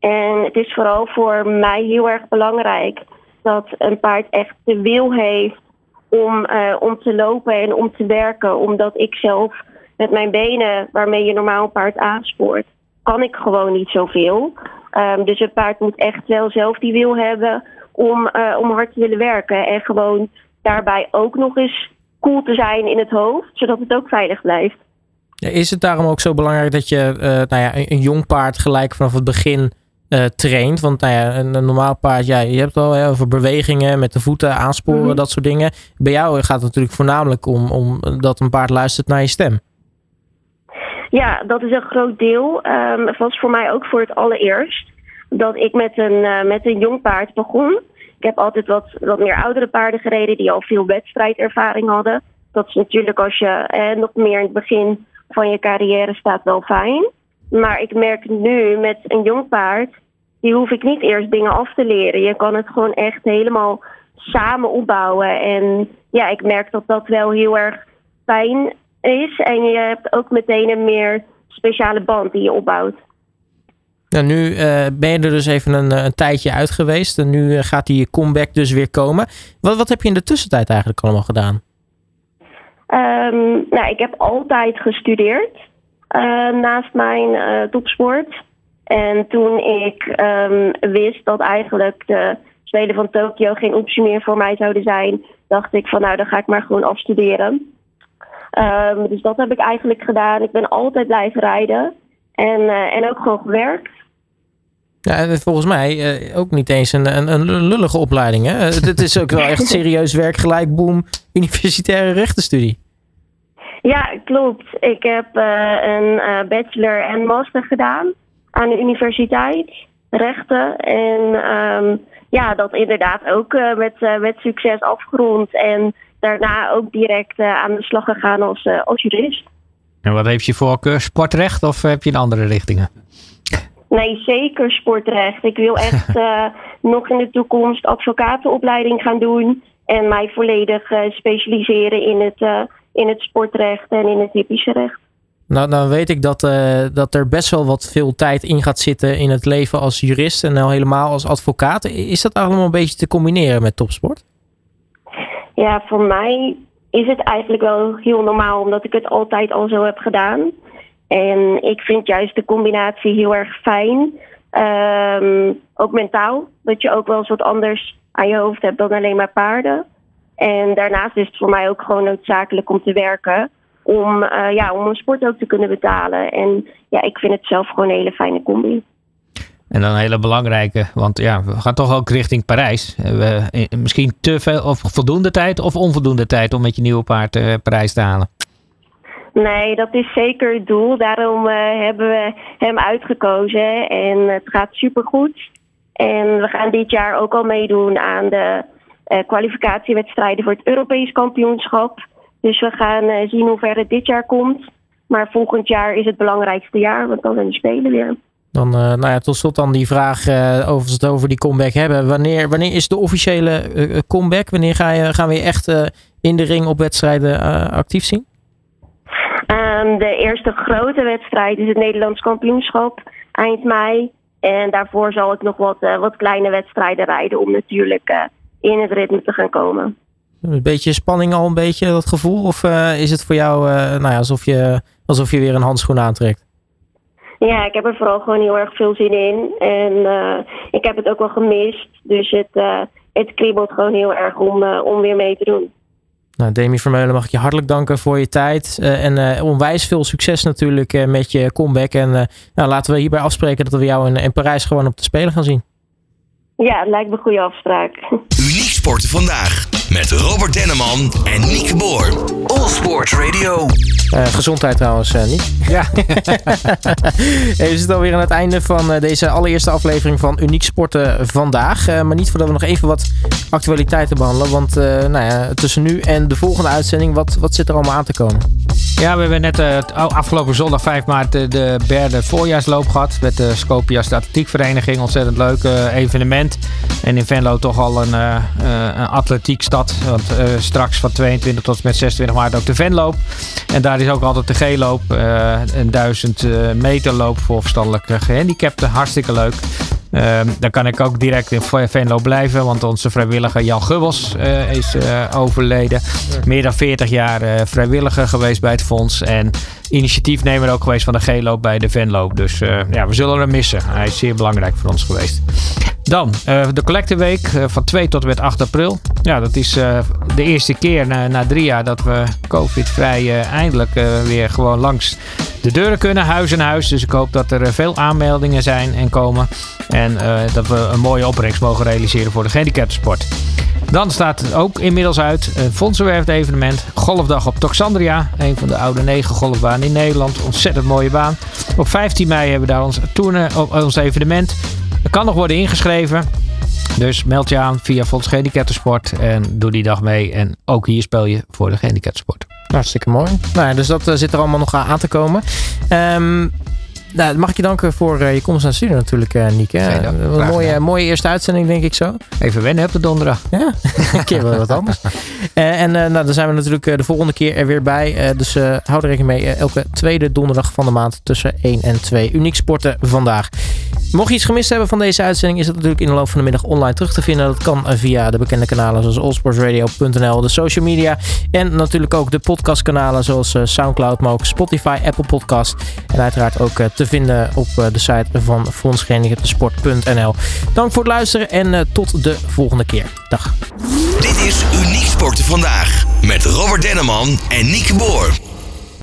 En het is vooral voor mij heel erg belangrijk dat een paard echt de wil heeft om, eh, om te lopen en om te werken. Omdat ik zelf met mijn benen, waarmee je normaal een paard aanspoort, kan ik gewoon niet zoveel. Ehm, dus het paard moet echt wel zelf die wil hebben om, eh, om hard te willen werken. En gewoon daarbij ook nog eens cool te zijn in het hoofd, zodat het ook veilig blijft. Is het daarom ook zo belangrijk dat je eh, nou ja, een, een jong paard gelijk vanaf het begin eh, traint? Want nou ja, een, een normaal paard, ja, je hebt het al hè, over bewegingen met de voeten, aansporen, Mhm. dat soort dingen. Bij jou gaat het natuurlijk voornamelijk om, om dat een paard luistert naar je stem. Ja, dat is een groot deel. Ehm, het was voor mij ook voor het allereerst dat ik met een, eh, met een jong paard begon. Ik heb altijd wat, wat meer oudere paarden gereden die al veel wedstrijdervaring hadden. Dat is natuurlijk als je eh, nog meer in het begin van je carrière staat wel fijn. Maar ik merk nu met een jong paard, die hoef ik niet eerst dingen af te leren. Je kan het gewoon echt helemaal samen opbouwen. En ja, ik merk dat dat wel heel erg fijn is. En je hebt ook meteen een meer speciale band die je opbouwt. Nou, nu eh, ben je er dus even een, eh, een tijdje uit geweest. En nu eh, gaat die comeback dus weer komen. Wat, wat heb je in de tussentijd eigenlijk allemaal gedaan? Ehm, nou, ik heb altijd gestudeerd eh, naast mijn eh, topsport. En toen ik ehm, wist dat eigenlijk de Spelen van Tokio geen optie meer voor mij zouden zijn, dacht ik van nou, dan ga ik maar gewoon afstuderen. Ehm, dus dat heb ik eigenlijk gedaan. Ik ben altijd blijven rijden en, eh, en ook gewoon gewerkt. Ja, en volgens mij eh, ook niet eens een, een, een lullige opleiding. Hè? Het, het is ook wel echt *laughs* serieus werk, gelijk, boom, universitaire rechtenstudie. Ja, klopt. Ik heb eh, een eh, bachelor en master gedaan aan de universiteit, rechten. En ehm, ja, dat inderdaad ook eh, met, eh, met succes afgerond. En daarna ook direct eh, aan de slag gegaan als, eh, als jurist. En wat heeft je voorkeur? Sportrecht of heb je in andere richtingen? Nee, zeker sportrecht. Ik wil echt *laughs* eh, nog in de toekomst advocatenopleiding gaan doen. En mij volledig eh, specialiseren in het, eh, in het sportrecht en in het typische recht. Nou, dan weet ik dat, dat er best wel wat veel tijd in gaat zitten in het leven als jurist en nou helemaal als advocaat. Is dat allemaal een beetje te combineren met topsport? Ja, voor mij is het eigenlijk wel heel normaal, omdat ik het altijd al zo heb gedaan. En ik vind juist de combinatie heel erg fijn. Ehm, ook mentaal, dat je ook wel eens wat anders aan je hoofd hebt dan alleen maar paarden. En daarnaast is het voor mij ook gewoon noodzakelijk om te werken. om, ja, om een sport ook te kunnen betalen. En ja, ik vind het zelf gewoon een hele fijne combi. En dan een hele belangrijke, want ja, we gaan toch ook richting Parijs. We, misschien te veel of voldoende tijd of onvoldoende tijd om met je nieuwe paard uh, Parijs te halen. Nee, dat is zeker het doel. Daarom uh, hebben we hem uitgekozen. En het gaat supergoed. En we gaan dit jaar ook al meedoen aan de uh, kwalificatiewedstrijden voor het Europees kampioenschap. Dus we gaan uh, zien hoe ver het dit jaar komt. Maar volgend jaar is het belangrijkste jaar, want dan zijn de Spelen weer. Dan, nou ja, tot slot dan die vraag over het over die comeback hebben. Wanneer, wanneer is de officiële comeback? Wanneer ga je, gaan we je echt in de ring op wedstrijden actief zien? Um, de eerste grote wedstrijd is het Nederlands kampioenschap eind mei. En daarvoor zal ik nog wat, wat kleine wedstrijden rijden om natuurlijk in het ritme te gaan komen. Een beetje spanning al een beetje, dat gevoel? Of is het voor jou nou ja, alsof, je, alsof je weer een handschoen aantrekt? Ja, ik heb er vooral gewoon heel erg veel zin in. En ik heb het ook wel gemist. Dus het, het kriebelt gewoon heel erg om, om weer mee te doen. Nou, Demi Vermeulen, mag ik je hartelijk danken voor je tijd. en onwijs veel succes natuurlijk met je comeback. En nou, laten we hierbij afspreken dat we jou in, in Parijs gewoon op de Spelen gaan zien. Ja, lijkt me een goede afspraak. Uniek Sporten Vandaag. Met Robert Denneman en Nieke Boer. All Sports Radio. Uh, gezondheid trouwens, uh, Niek. *laughs* Ja. *laughs* hey, we zitten alweer aan het einde van uh, deze allereerste aflevering van Uniek Sporten Vandaag. maar niet voordat we nog even wat actualiteiten behandelen. Want nou ja, tussen nu en de volgende uitzending, wat, wat zit er allemaal aan te komen? Ja, we hebben net afgelopen zondag 5 maart de derde voorjaarsloop gehad. Met de Scopias de Atletiekvereniging. Ontzettend leuk evenement. En in Venlo toch al een, een atletiekstad want straks van 22 tot met 26 maart ook de Venloop. En daar is ook altijd de G-loop. Uh, een 1000 uh, meter loop voor verstandelijke gehandicapten. Hartstikke leuk. Ehm, dan kan ik ook direct in Venlo blijven, want onze vrijwilliger Jan Gubbels uh, is overleden. Meer dan 40 jaar vrijwilliger geweest bij het fonds en initiatiefnemer ook geweest van de G-loop bij de Venloop. Dus ja, we zullen hem missen. Hij is zeer belangrijk voor ons geweest. Dan de collecteweek van 2 tot en met 8 april. Ja, dat is de eerste keer na, drie jaar dat we COVID-vrij eindelijk weer gewoon langs de deuren kunnen, huis en huis. Dus ik hoop dat er veel aanmeldingen zijn en komen. En uh, dat we een mooie opbrengst mogen realiseren voor de gehandicaptensport. Dan staat ook inmiddels uit een fondsenwerfd evenement. Golfdag op Toxandria. Een van de oude negen golfbanen in Nederland. Ontzettend mooie baan. Op 15 mei hebben we daar ons, toerne, ons evenement. Er kan nog worden ingeschreven. Dus meld je aan via Fonds. En doe die dag mee. En ook hier speel je voor de gehandicaptensport. Hartstikke mooi. Nou ja, dus dat uh, zit er allemaal nog aan te komen. Um, nou, mag ik je danken voor uh, je komst naar de studio natuurlijk, uh, Nieke. een mooie, mooie eerste uitzending, denk ik zo. Even wennen op de donderdag. Ja, *laughs* een keer wel wat anders. Uh, *laughs* en nou, dan zijn we natuurlijk de volgende keer er weer bij. dus hou er rekening mee. elke tweede donderdag van de maand tussen 1 en 2. Uniek sporten vandaag. Mocht je iets gemist hebben van deze uitzending, is het natuurlijk in de loop van de middag online terug te vinden. Dat kan via de bekende kanalen zoals allsportsradio.nl, de social media en natuurlijk ook de podcastkanalen zoals Soundcloud, maar ook Spotify, Apple Podcast en uiteraard ook te vinden op de site van fondsgehandicaptensport.nl. Dank voor het luisteren en tot de volgende keer. Dag. Dit is Uniek Sporten Vandaag met Robert Denneman en Nieke Boer.